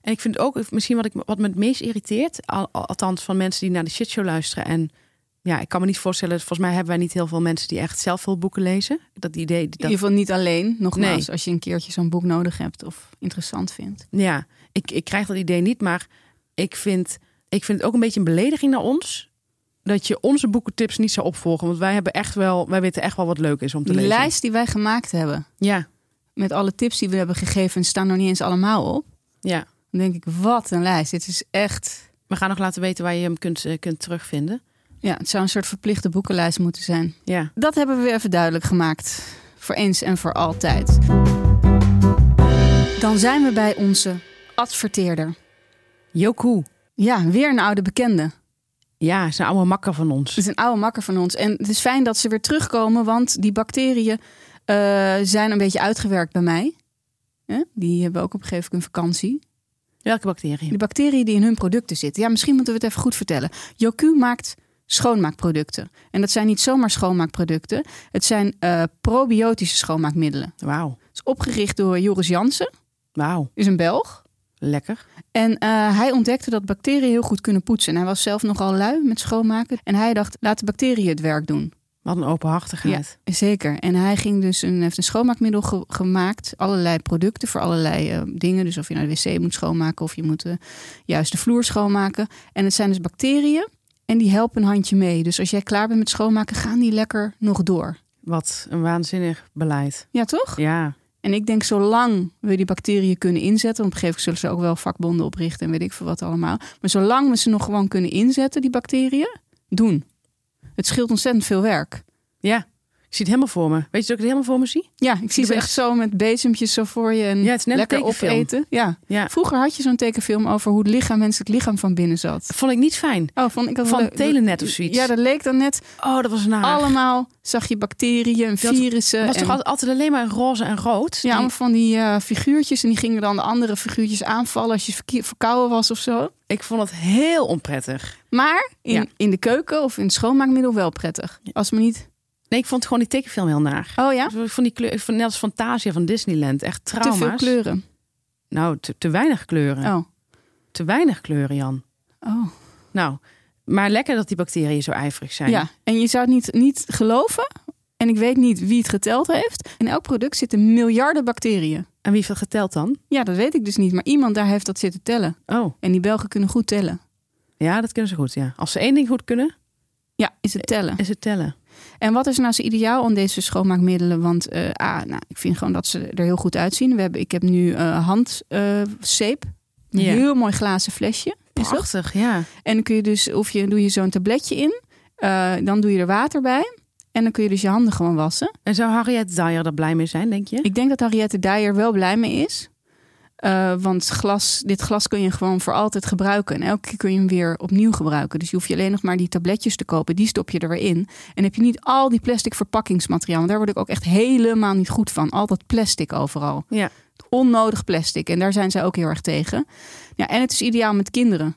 En ik vind ook, misschien wat, ik, wat me het meest irriteert, al, al- althans van mensen die naar de shitshow luisteren. En ja, ik kan me niet voorstellen, volgens mij hebben wij niet heel veel mensen die echt zelfhulpboeken lezen. Dat idee, In dat, ieder geval niet alleen, nogmaals. Nee. Als je een keertje zo'n boek nodig hebt of interessant vindt. ja, ik, ik krijg dat idee niet, maar ik vind, ik vind het ook een beetje een belediging naar ons. Dat je onze boekentips niet zou opvolgen. Want wij hebben echt wel, wij weten echt wel wat leuk is om te Die lezen. lijst die wij gemaakt hebben... Ja, met alle tips die we hebben gegeven... staan nog niet eens allemaal op. ja. Dan denk ik, wat een lijst. Dit is echt... We gaan nog laten weten waar je hem kunt, eh, kunt terugvinden. Ja, het zou een soort verplichte boekenlijst moeten zijn. Ja. Dat hebben we weer even duidelijk gemaakt. Voor eens en voor altijd. Dan zijn we bij onze adverteerder. Yoku. Ja, weer een oude bekende. Ja, is een oude makker van Het ons. is een oude makker van ons. En het is fijn dat ze weer terugkomen, want die bacteriën eh, zijn een beetje uitgewerkt bij mij. Die hebben ook op een gegeven moment een vakantie. Welke bacteriën? De bacteriën die in hun producten zitten. Ja, misschien moeten we het even goed vertellen. Yoku maakt schoonmaakproducten. En dat zijn niet zomaar schoonmaakproducten. Het zijn eh, probiotische schoonmaakmiddelen. Wauw. Het is opgericht door Joris Jansen, Wauw. is een Belg. Lekker. En eh, hij ontdekte dat bacteriën heel goed kunnen poetsen. En hij was zelf nogal lui met schoonmaken. En hij dacht, laat de bacteriën het werk doen. Wat een openhartigheid. Zeker. En hij ging dus een, heeft een schoonmaakmiddel ge- gemaakt. Allerlei producten voor allerlei eh, dingen. Dus of je naar de wc moet schoonmaken of je moet juist de vloer schoonmaken. En het zijn dus bacteriën. En die helpen een handje mee. Dus als jij klaar bent met schoonmaken, gaan die lekker nog door. Wat een waanzinnig beleid. Ja, toch? Ja. En ik denk, zolang we die bacteriën kunnen inzetten, want op een gegeven moment zullen ze ook wel vakbonden oprichten en weet ik veel wat allemaal. Maar zolang we ze nog gewoon kunnen inzetten, die bacteriën, doen. Het scheelt ontzettend veel werk. Ja. Ik zie het helemaal voor me. Weet je dat ik het helemaal voor me zie? Ja, ik zie ze echt zo met bezempjes zo voor je en Ja, het is net lekker opeten. Ja. Ja. Vroeger had je zo'n tekenfilm over hoe het lichaam, menselijk lichaam van binnen zat. Vond ik niet fijn. Oh, vond ik dat Van Telenet of zoiets. Ja, dat leek dan net Oh, dat was naar. allemaal, zag je bacteriën en virussen. Het was en- toch altijd- alleen maar roze en rood? Ja, Die- van die eh, figuurtjes. En die gingen dan de andere figuurtjes aanvallen als je verkouden was of zo. Ik vond het heel onprettig. Maar in, Ja. in de keuken of in het schoonmaakmiddel wel prettig. Als me niet... Nee, ik vond gewoon die tekenfilm heel naar. Oh ja? Ik vond die kleur, ik vond net als Fantasia van Disneyland. Echt Te trauma's. veel kleuren. Nou, te, te weinig kleuren. Oh. Te weinig kleuren, Jan. oh. Nou, maar lekker dat die bacteriën zo ijverig zijn. Ja, en je zou het niet, niet geloven. En ik weet niet wie het geteld heeft. In elk product zitten miljarden bacteriën. En wie heeft dat geteld dan? Ja, dat weet ik dus niet. Maar iemand daar heeft dat zitten tellen. Oh, En die Belgen kunnen goed tellen. ja, dat kunnen ze goed, ja. Als ze één ding goed kunnen, Ja, is het tellen. is het tellen. En wat is nou zo ideaal aan deze schoonmaakmiddelen? Want ah, nou, ik vind gewoon dat ze er heel goed uitzien. We hebben, ik heb nu eh handzeep. een Ja. heel mooi glazen flesje. Prachtig, ja. En dan kun je dus, of je doe je zo'n tabletje in. eh, dan doe je er water bij. En dan kun je dus je handen gewoon wassen. En zou Harriet Dyer er blij mee zijn, denk je? Ik denk dat Henriette Dyer wel blij mee is. Eh, want glas, dit glas kun je gewoon voor altijd gebruiken. En elke keer kun je hem weer opnieuw gebruiken. Dus je hoeft je alleen nog maar die tabletjes te kopen. Die stop je er weer in. En heb je niet al die plastic verpakkingsmateriaal. Want daar word ik ook echt helemaal niet goed van. Al dat plastic overal. Ja. Onnodig plastic. En daar zijn zij ook heel erg tegen. Ja, en het is ideaal met kinderen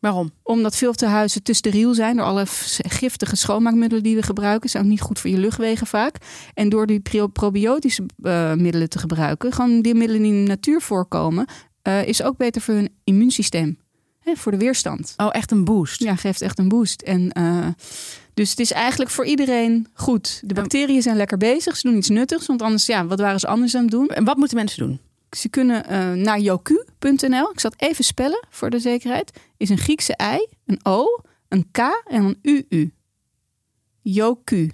Waarom? omdat veel tehuizen te steriel zijn door alle giftige schoonmaakmiddelen die we gebruiken. Zijn ook niet goed voor je luchtwegen vaak. En door die pro- probiotische eh, middelen te gebruiken, gewoon die middelen die in de natuur voorkomen, eh, is ook beter voor hun immuunsysteem. Hè, voor de weerstand. Oh, echt een boost. Ja, geeft echt een boost. En, eh, dus het is eigenlijk voor iedereen goed. De bacteriën zijn lekker bezig. Ze doen iets nuttigs. Want anders, ja, wat waren ze anders aan het doen? En wat moeten mensen doen? Ze kunnen eh, naar yoku.nl. Ik zal het even spellen voor de zekerheid. Is een Griekse I, een O, een K en een UU. Yoku.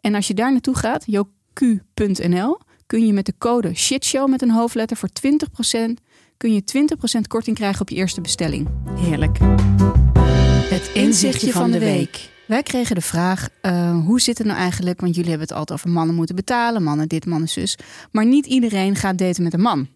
En als je daar naartoe gaat, yoku.nl, kun je met de code shitshow met een hoofdletter voor 20% kun je 20% korting krijgen op je eerste bestelling. Heerlijk. Het Inzichtje van de week. Wij kregen de vraag, eh, hoe zit het nou eigenlijk? Want jullie hebben het altijd over mannen moeten betalen, mannen dit, mannen zus. Maar niet iedereen gaat daten met een man.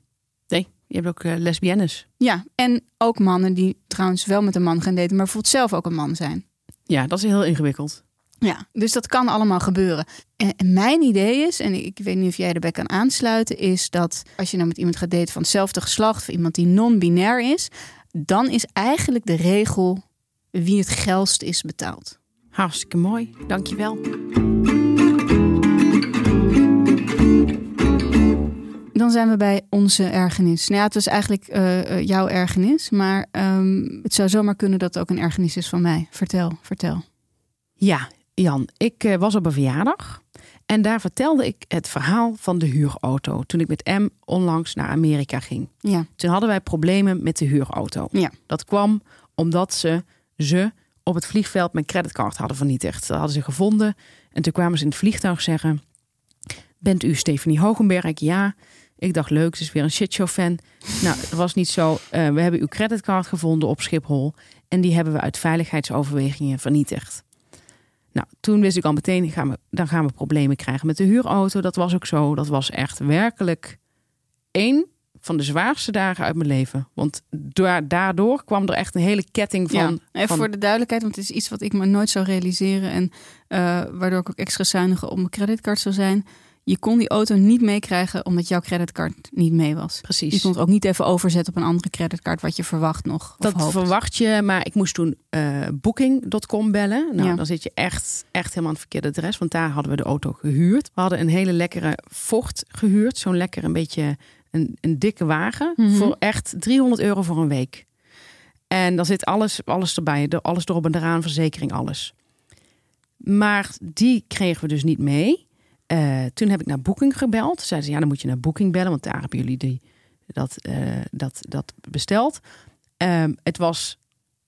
Nee, je hebt ook eh, lesbiennes. Ja, en ook mannen die trouwens wel met een man gaan daten, maar bijvoorbeeld zelf ook een man zijn. Ja, dat is heel ingewikkeld. Ja, dus dat kan allemaal gebeuren. En, en mijn idee is, en ik weet niet of jij erbij kan aansluiten, is dat als je nou met iemand gaat daten van hetzelfde geslacht, of iemand die non-binair is, dan is eigenlijk de regel wie het geilst is betaald. Hartstikke mooi. Dankjewel. Dan zijn we bij onze ergernis. Nou ja, het was eigenlijk eh, eh, jouw ergernis, maar ehm, het zou zomaar kunnen dat het ook een ergernis is van mij. Vertel, vertel. Ja, Jan, ik eh, was op een verjaardag en daar vertelde ik het verhaal van de huurauto. Toen ik met M onlangs naar Amerika ging. Ja, Toen hadden wij problemen met de huurauto. Ja. Dat kwam omdat ze ze op het vliegveld mijn creditcard hadden vernietigd. Dat hadden ze gevonden en toen kwamen ze in het vliegtuig zeggen: Bent u Stephanie Hogenberg? Ja. Ik dacht leuk, ze is weer een shitshow-fan. Nou, dat was niet zo. Eh, we hebben uw creditcard gevonden op Schiphol en die hebben we uit veiligheidsoverwegingen vernietigd. Nou, toen wist ik al meteen, gaan we, dan gaan we problemen krijgen met de huurauto. Dat was ook zo. Dat was echt werkelijk één van de zwaarste dagen uit mijn leven. Want da- daardoor kwam er echt een hele ketting van... ja. Even van- voor de duidelijkheid, want het is iets wat ik me nooit zou realiseren. En eh, waardoor ik ook extra zuinig op mijn creditcard zou zijn. Je kon die auto niet meekrijgen omdat jouw creditcard niet mee was. Je Precies. kon het ook niet even overzetten op een andere creditcard wat je verwacht nog. Dat hoopt. verwacht je, maar ik moest toen eh Booking.com bellen. Nou, Ja. dan zit je echt, echt helemaal aan het verkeerde adres, want daar hadden we de auto gehuurd. We hadden een hele lekkere Ford gehuurd, zo'n lekker een beetje een, een dikke wagen Mhm. voor echt 300 euro voor een week. En dan zit alles, alles erbij, de- alles erop en eraan, verzekering, alles. Maar die kregen we dus niet mee. Eh, toen heb ik naar Booking gebeld. Zeiden ze, ja, dan moet je naar Booking bellen, want daar hebben jullie die, dat, eh, dat, dat besteld. Ehm, het was,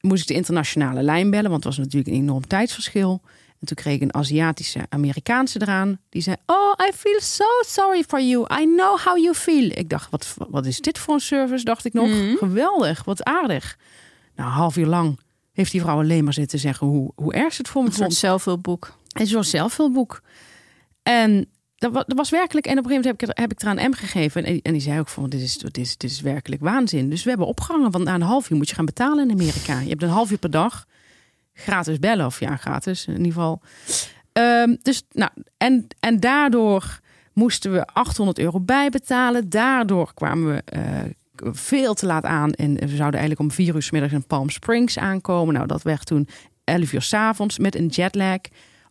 moest ik de internationale lijn bellen, want het was natuurlijk een enorm tijdsverschil. En toen kreeg ik een Aziatische Amerikaanse eraan. Die zei, oh, I feel so sorry for you. I know how you feel. Ik dacht, wat, wat is dit voor een service? Dacht ik nog, Mhm. geweldig, wat aardig. Nou, een half uur lang heeft die vrouw alleen maar zitten zeggen hoe, hoe erg het voor me Een vond. zelfhulpboek. En zo'n zelfhulpboek. En dat wa- dat was werkelijk. En op een gegeven moment heb ik, heb ik eraan M gegeven. En, en die zei ook van, dit is, dit, is, dit is werkelijk waanzin. Dus we hebben opgehangen, want na een half uur moet je gaan betalen in Amerika. Je hebt een half uur per dag gratis bellen. Of ja, gratis in ieder geval. Ehm, dus, nou, en, en daardoor moesten we 800 euro bijbetalen. Daardoor kwamen we eh, veel te laat aan. En we zouden eigenlijk om vier uur 's middags in Palm Springs aankomen. Nou, dat werd toen 11 uur 's avonds met een jetlag.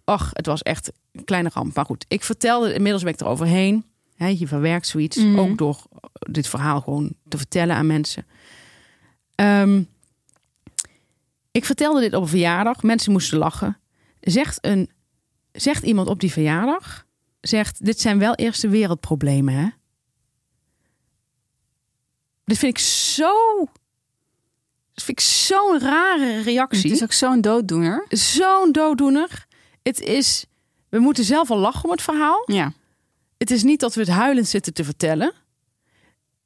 Ach, het was echt een kleine ramp. Maar goed, ik vertelde, inmiddels ben ik er overheen. Hè, je verwerkt zoiets, Mhm. ook door dit verhaal gewoon te vertellen aan mensen. Ehm, ik vertelde dit op een verjaardag. Mensen moesten lachen. Zegt, een, zegt iemand op die verjaardag... Zegt, dit zijn wel eerste wereldproblemen, hè? Dit vind ik zo... Dat vind ik zo'n rare Het reactie. is ook zo'n dooddoener. Zo'n dooddoener. Het is... We moeten zelf al lachen om het verhaal. Ja. Het is niet dat we het huilend zitten te vertellen.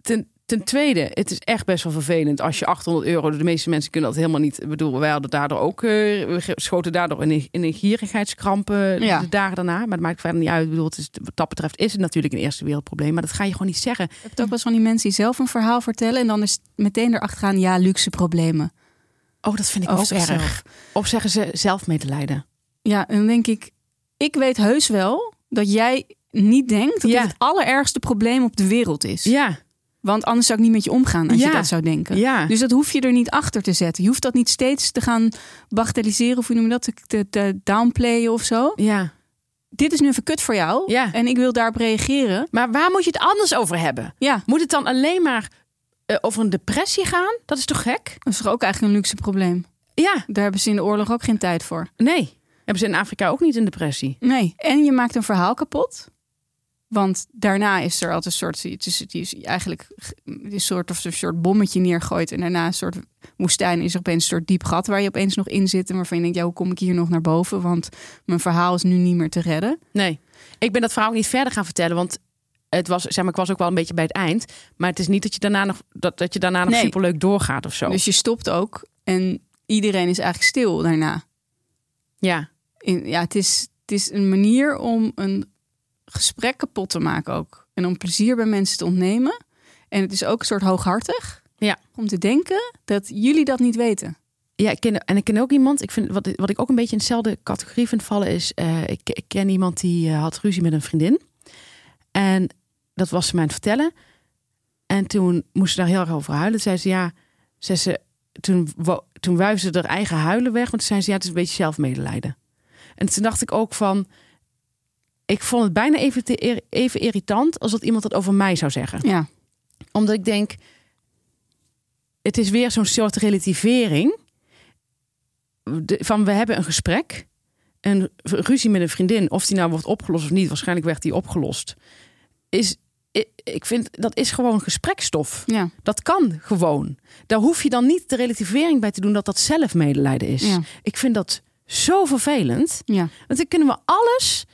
Ten, ten tweede, het is echt best wel vervelend als je 800 euro... De meeste mensen kunnen dat helemaal niet... Ik bedoel, wij hadden daardoor ook... eh, we schoten daardoor in een, in een gierigheidskrampen Ja. de dagen daarna. Maar dat maakt verder niet uit. Ik bedoel, het is, wat dat betreft is het natuurlijk een eerste wereldprobleem. Maar dat ga je gewoon niet zeggen. Je hebt ook wel eens van die mensen die zelf een verhaal vertellen... en dan is meteen erachteraan, ja, luxe problemen. Oh, dat vind ik ook erg. Of zeggen ze zelfmedelijden. Ja, en dan denk ik, ik weet heus wel dat jij niet denkt dat Ja. dit het allerergste probleem op de wereld is. Ja, Want anders zou ik niet met je omgaan als Ja. je dat zou denken. ja. Dus dat hoef je er niet achter te zetten. Je hoeft dat niet steeds te gaan bagatelliseren of hoe noem je dat, te, te, te downplayen of zo. ja. Dit is nu even kut voor jou Ja. en ik wil daarop reageren. Maar waar moet je het anders over hebben? Ja, Moet het dan alleen maar eh, over een depressie gaan? Dat is toch gek? dat is toch ook eigenlijk een luxe probleem. Ja, Daar hebben ze in de oorlog ook geen tijd voor. nee. Hebben ze in Afrika ook niet een depressie? Nee, en je maakt een verhaal kapot. Want daarna is er altijd een soort, het is, het is eigenlijk een soort of een soort bommetje neergooit en daarna een soort woestijn is er opeens een soort diep gat waar je opeens nog in zit en waarvan je denkt, ja, hoe kom ik hier nog naar boven? Want mijn verhaal is nu niet meer te redden. Nee. Ik ben dat verhaal ook niet verder gaan vertellen, want het was, zeg maar, ik was ook wel een beetje bij het eind. Maar het is niet dat je daarna nog, dat, dat je daarna nog Nee. superleuk doorgaat of zo. Dus je stopt ook en iedereen is eigenlijk stil daarna. ja, In, ja, het is, het is een manier om een gesprek kapot te maken ook. En om plezier bij mensen te ontnemen. En het is ook een soort hooghartig. Ja. Om te denken dat jullie dat niet weten. ja ik ken, en ik ken ook iemand, ik vind, wat, wat ik ook een beetje in dezelfde categorie vind vallen, is, eh, ik, ik ken iemand die eh, had ruzie met een vriendin. En dat was ze mij aan het vertellen. En toen moest ze daar heel erg over huilen. Zei ze, ja, zei ze, toen, toen wuifde ze haar eigen huilen weg. Want toen zei ze, ja, het is een beetje zelfmedelijden. En toen dacht ik ook van, ik vond het bijna even, te, even irritant als dat iemand dat over mij zou zeggen Ja, omdat ik denk, het is weer zo'n soort relativering. De- van we hebben een gesprek. Een ruzie met een vriendin, of die nou wordt opgelost of niet, waarschijnlijk werd die opgelost. Is, ik, ik vind dat is gewoon gesprekstof. ja, Dat kan gewoon. Daar hoef je dan niet de relativering bij te doen dat dat zelfmedelijden is. Ja. Ik vind dat zo vervelend. ja. Want dan kunnen we alles,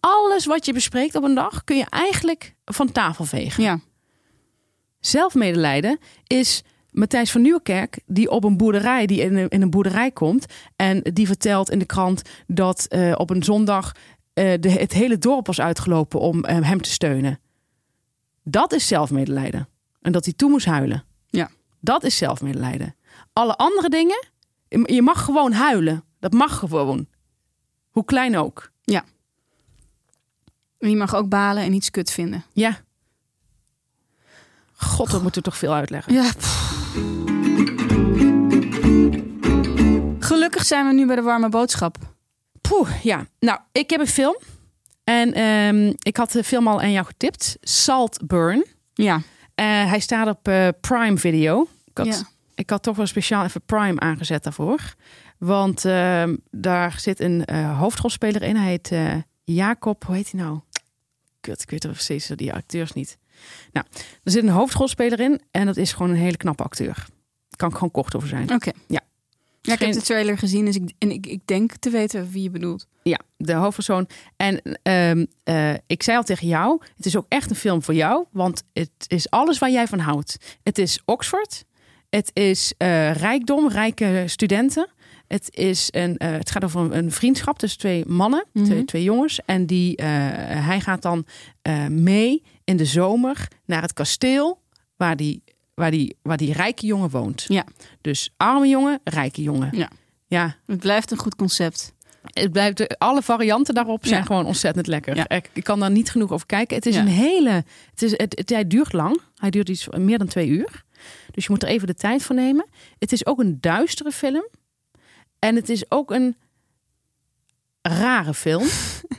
alles wat je bespreekt op een dag, kun je eigenlijk van tafel vegen. ja. Zelfmedelijden is Matthijs van Nieuwkerk, die op een boerderij, die in een, in een boerderij komt. En die vertelt in de krant dat eh, op een zondag eh, de, het hele dorp was uitgelopen om eh, hem te steunen. Dat is zelfmedelijden. En dat hij toe moest huilen. Ja. Dat is zelfmedelijden. Alle andere dingen, je mag gewoon huilen. Dat mag gewoon. Hoe klein ook. En je mag ook balen en iets kut vinden. Ja. God, dat moeten we toch veel uitleggen. Ja. Gelukkig zijn we nu bij de warme boodschap. Poeh, ja. Nou, ik heb een film. En ehm, ik had de film al aan jou getipt. Saltburn. Ja. Eh, hij staat op eh, Prime Video. Ik had, Ja. ik had toch wel speciaal even Prime aangezet daarvoor. Want ehm, daar zit een eh, hoofdrolspeler in. Hij heet Jacob, hoe heet hij nou? Kut, ik weet er steeds die acteurs niet. Nou, er zit een hoofdrolspeler in. En dat is gewoon een hele knappe acteur. Kan ik gewoon kort over zijn. Oké. Ja. Ja, ik heb de trailer gezien dus ik, en ik, ik denk te weten wie je bedoelt. Ja, de hoofdpersoon. En ehm, eh, ik zei al tegen jou, het is ook echt een film voor jou, want het is alles waar jij van houdt. Het is Oxford, het is eh, rijkdom, rijke studenten. Het, is een, eh, het gaat over een, een vriendschap tussen twee mannen, Mhm. twee, twee jongens. En die, eh, hij gaat dan eh, mee in de zomer naar het kasteel waar die, waar, die, waar die rijke jongen woont. Ja. Dus arme jongen, rijke jongen. Ja. Ja, Het blijft een goed concept. het blijft, alle varianten daarop zijn Ja. gewoon ontzettend lekker. Ja. Ik, ik kan daar niet genoeg over kijken. Het is Ja. een hele. Het, is, het, het, hij duurt lang. Hij duurt iets meer dan twee uur. Dus je moet er even de tijd voor nemen. Het is ook een duistere film. En het is ook een rare film.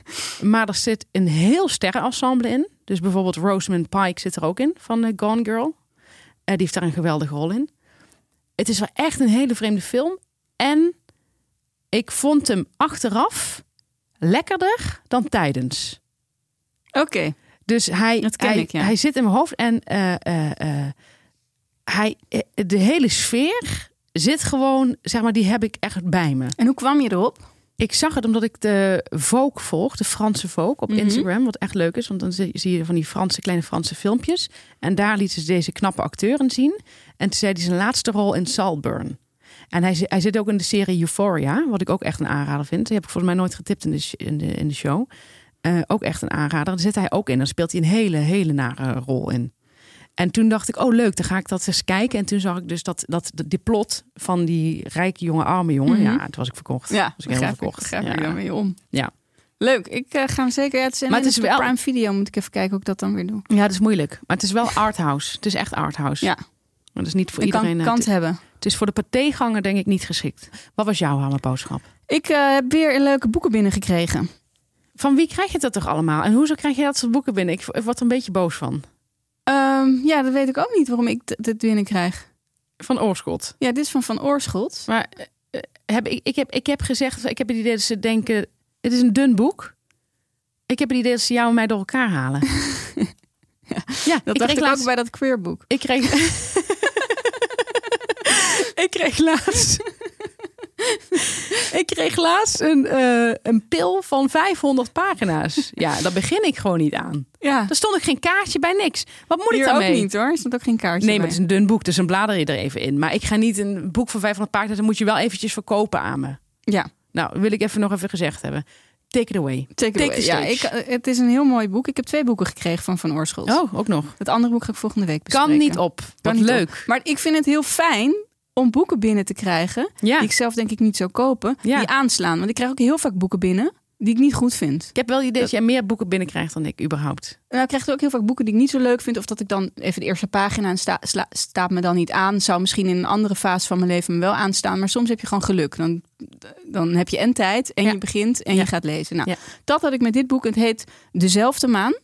*laughs* maar er zit een heel sterrenensemble in. Dus bijvoorbeeld Rosamund Pike zit er ook in van eh, Gone Girl. Eh, die heeft daar een geweldige rol in. Het is wel echt een hele vreemde film. En ik vond hem achteraf lekkerder dan tijdens. Oké. Dus hij, hij, ik, ja. hij zit in mijn hoofd en eh, hij, de hele sfeer zit gewoon, zeg maar, die heb ik echt bij me. En hoe kwam je erop? Ik zag het omdat ik de Vogue volg, de Franse Vogue op Mhm. Instagram. Wat echt leuk is, want dan zie je van die Franse, kleine Franse filmpjes. En daar liet ze deze knappe acteur in zien. En toen zei hij zijn laatste rol in Saltburn. En hij, hij zit ook in de serie Euphoria, wat ik ook echt een aanrader vind. Die heb ik volgens mij nooit getipt in de, in de, in de show. Eh, ook echt een aanrader. Daar zit hij ook in. Dan speelt hij een hele, hele nare rol in. En toen dacht ik, oh leuk, dan ga ik dat eens kijken. En toen zag ik dus dat, dat de, die plot van die rijke jongen, arme jongen. Mhm. Ja, toen was ik verkocht. Ja, was ik helemaal verkocht. Begrijp Ja. ik om. Ja. Leuk. Ik eh, ga hem zeker... Ja, het is, Maar het is wel- Prime Video moet ik even kijken hoe ik dat dan weer doe. Ja, dat is moeilijk. Maar het is wel arthouse. Het is echt arthouse. Ja. Maar dat is niet voor Ik iedereen. kan eh, kant het, hebben. het is voor de patéganger denk ik niet geschikt. Wat was jouw hamerboodschap? Ik eh, heb weer een leuke boeken binnengekregen. Van wie krijg je dat toch allemaal? En hoezo krijg je dat soort boeken binnen? Ik ik word er een beetje boos van. Ehm, ja, dat weet ik ook niet waarom ik dit binnenkrijg. Van Oorschot. Ja, dit is van Van Oorschot. Maar eh, eh, heb, ik, ik, heb, ik heb gezegd, ik heb het idee dat ze denken, het is een dun boek. Ik heb het idee dat ze jou en mij door elkaar halen. *laughs* ja, Dat ik dacht ik laatst, ook bij dat queerboek. Ik kreeg. *laughs* *laughs* ik kreeg laatst. Ik kreeg laatst een, eh, een pil van 500 pagina's. Ja, daar begin ik gewoon niet aan. Ja, Daar stond ik geen kaartje bij niks. Wat moet ik hier daarmee? ook niet hoor. Er stond ook geen kaartje Nee, maar het is een dun boek, dus een blader je er even in. Maar ik ga niet een boek van 500 pagina's, dan moet je wel eventjes verkopen aan me. Ja, Nou, wil ik even nog even gezegd hebben. Take it away. take, it Take away. Ja, ik, eh, het is een heel mooi boek. Ik heb twee boeken gekregen van Van Oorschot. Oh, ook nog. Het andere boek ga ik volgende week bespreken. Kan niet op. Wat niet leuk. Maar ik vind het heel fijn om boeken binnen te krijgen... Ja. die ik zelf denk ik niet zou kopen, Ja. die aanslaan. Want ik krijg ook heel vaak boeken binnen die ik niet goed vind. Ik heb wel het idee dat jij meer boeken binnenkrijgt dan ik überhaupt. Nou, ik krijg ook heel vaak boeken die ik niet zo leuk vind. Of dat ik dan even de eerste pagina en sta, sla- staat me dan niet aan. Zou misschien in een andere fase van mijn leven me wel aanstaan. Maar soms heb je gewoon geluk. Dan, dan heb je en tijd en Ja. je begint en Ja. je gaat lezen. Nou, Ja. dat had ik met dit boek. Het heet Dezelfde Maan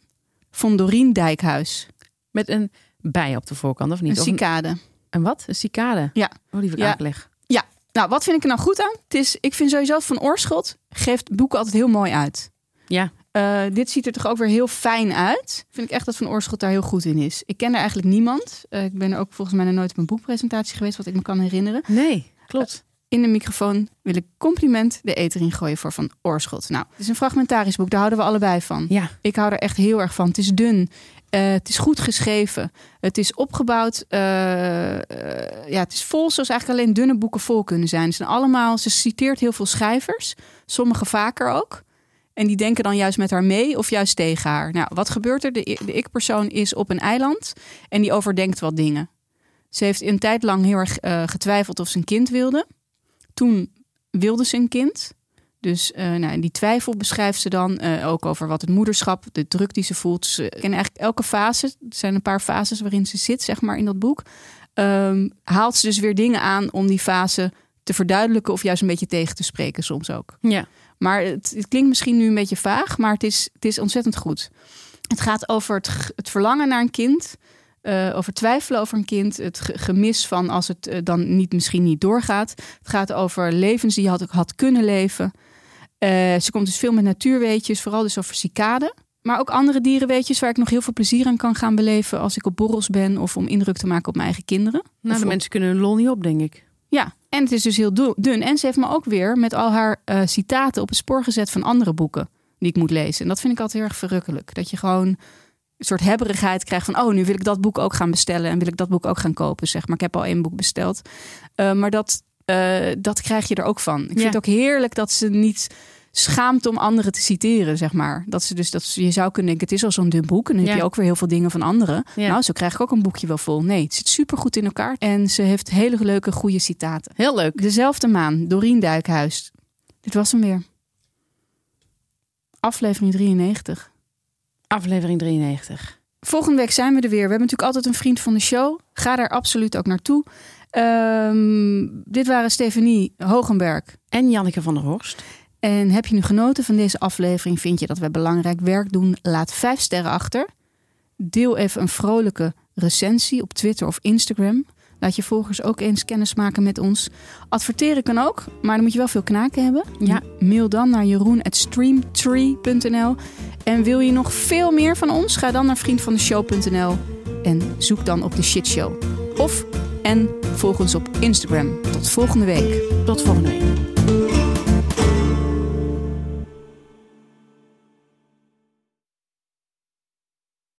van Dorien Dijkhuis. Met een bij op de voorkant, of niet? Een Of een, cicade. Een wat? Een cicade? Ja. Oh, die wil ik Ja. nou, wat vind ik er nou goed aan? Het is, ik vind sowieso van Oorschot geeft boeken altijd heel mooi uit. Ja. Eh, dit ziet er toch ook weer heel fijn uit. Vind ik echt dat Van Oorschot daar heel goed in is. Ik ken er eigenlijk niemand. Eh, ik ben er ook volgens mij nog nooit op een boekpresentatie geweest, wat ik me kan herinneren. Nee, klopt. In de microfoon wil ik compliment de eter in gooien voor Van Oorschot. Nou, het is een fragmentarisch boek, daar houden we allebei van. Ja. Ik hou er echt heel erg van. Het is dun. Eh, het is goed geschreven. Het is opgebouwd. eh, eh, ja, het is vol zoals eigenlijk alleen dunne boeken vol kunnen zijn. Ze zijn allemaal. Ze citeert heel veel schrijvers. Sommige vaker ook. En die denken dan juist met haar mee of juist tegen haar. Nou, wat gebeurt er? De, de ik-persoon is op een eiland en die overdenkt wat dingen. Ze heeft een tijd lang heel erg getwijfeld of ze een kind wilde. Toen wilde ze een kind. Dus uh, nou, die twijfel beschrijft ze dan uh, ook over wat het moederschap, de druk die ze voelt. Ze eigenlijk elke fase. Er zijn een paar fases waarin ze zit, zeg maar, in dat boek. Um, haalt ze dus weer dingen aan om die fase te verduidelijken of juist een beetje tegen te spreken soms ook. Ja. Maar het, het klinkt misschien nu een beetje vaag, maar het is, het is ontzettend goed. Het gaat over het, het verlangen naar een kind. Uh, over twijfelen over een kind. Het gemis van als het uh, dan niet, misschien niet doorgaat. Het gaat over levens die je had, had kunnen leven. Uh, ze komt dus veel met natuurweetjes, vooral dus over cicaden. Maar ook andere dierenweetjes waar ik nog heel veel plezier aan kan gaan beleven als ik op borrels ben of om indruk te maken op mijn eigen kinderen. Nou, de mensen kunnen hun lol niet op, denk ik. Ja, en het is dus heel dun. En ze heeft me ook weer met al haar uh, citaten op het spoor gezet van andere boeken die ik moet lezen. En dat vind ik altijd heel erg verrukkelijk. Dat je gewoon een soort hebberigheid krijgt van... oh, nu wil ik dat boek ook gaan bestellen en wil ik dat boek ook gaan kopen, zeg maar. Ik heb al één boek besteld. Uh, maar dat, uh, dat krijg je er ook van. Ik vind het ook heerlijk dat ze niet schaamt om anderen te citeren, zeg maar. Dat ze dus dat je zou kunnen denken, het is al zo'n dun boek en dan ja. heb je ook weer heel veel dingen van anderen. Ja. Nou, zo krijg ik ook een boekje wel vol. Nee, het zit super goed in elkaar en ze heeft hele leuke, goede citaten. Heel leuk. Dezelfde maan, Dorien Duikhuis. Dit was hem weer. Aflevering 93. Aflevering 93. Volgende week zijn we er weer. We hebben natuurlijk altijd een vriend van de show. Ga daar absoluut ook naartoe. Um, dit waren Stefanie Hogenberg en Janneke van der Horst. En heb je nu genoten van deze aflevering? Vind je dat wij belangrijk werk doen? Laat vijf sterren achter. Deel even een vrolijke recensie op Twitter of Instagram. Laat je volgers ook eens kennis maken met ons. Adverteren kan ook, maar dan moet je wel veel knaken hebben. Ja. Mail dan naar jeroen.streamtree.nl. En wil je nog veel meer van ons? Ga dan naar vriendvandeshow.nl en zoek dan op de shitshow. Of en volg ons op Instagram. Tot volgende week. Tot volgende week.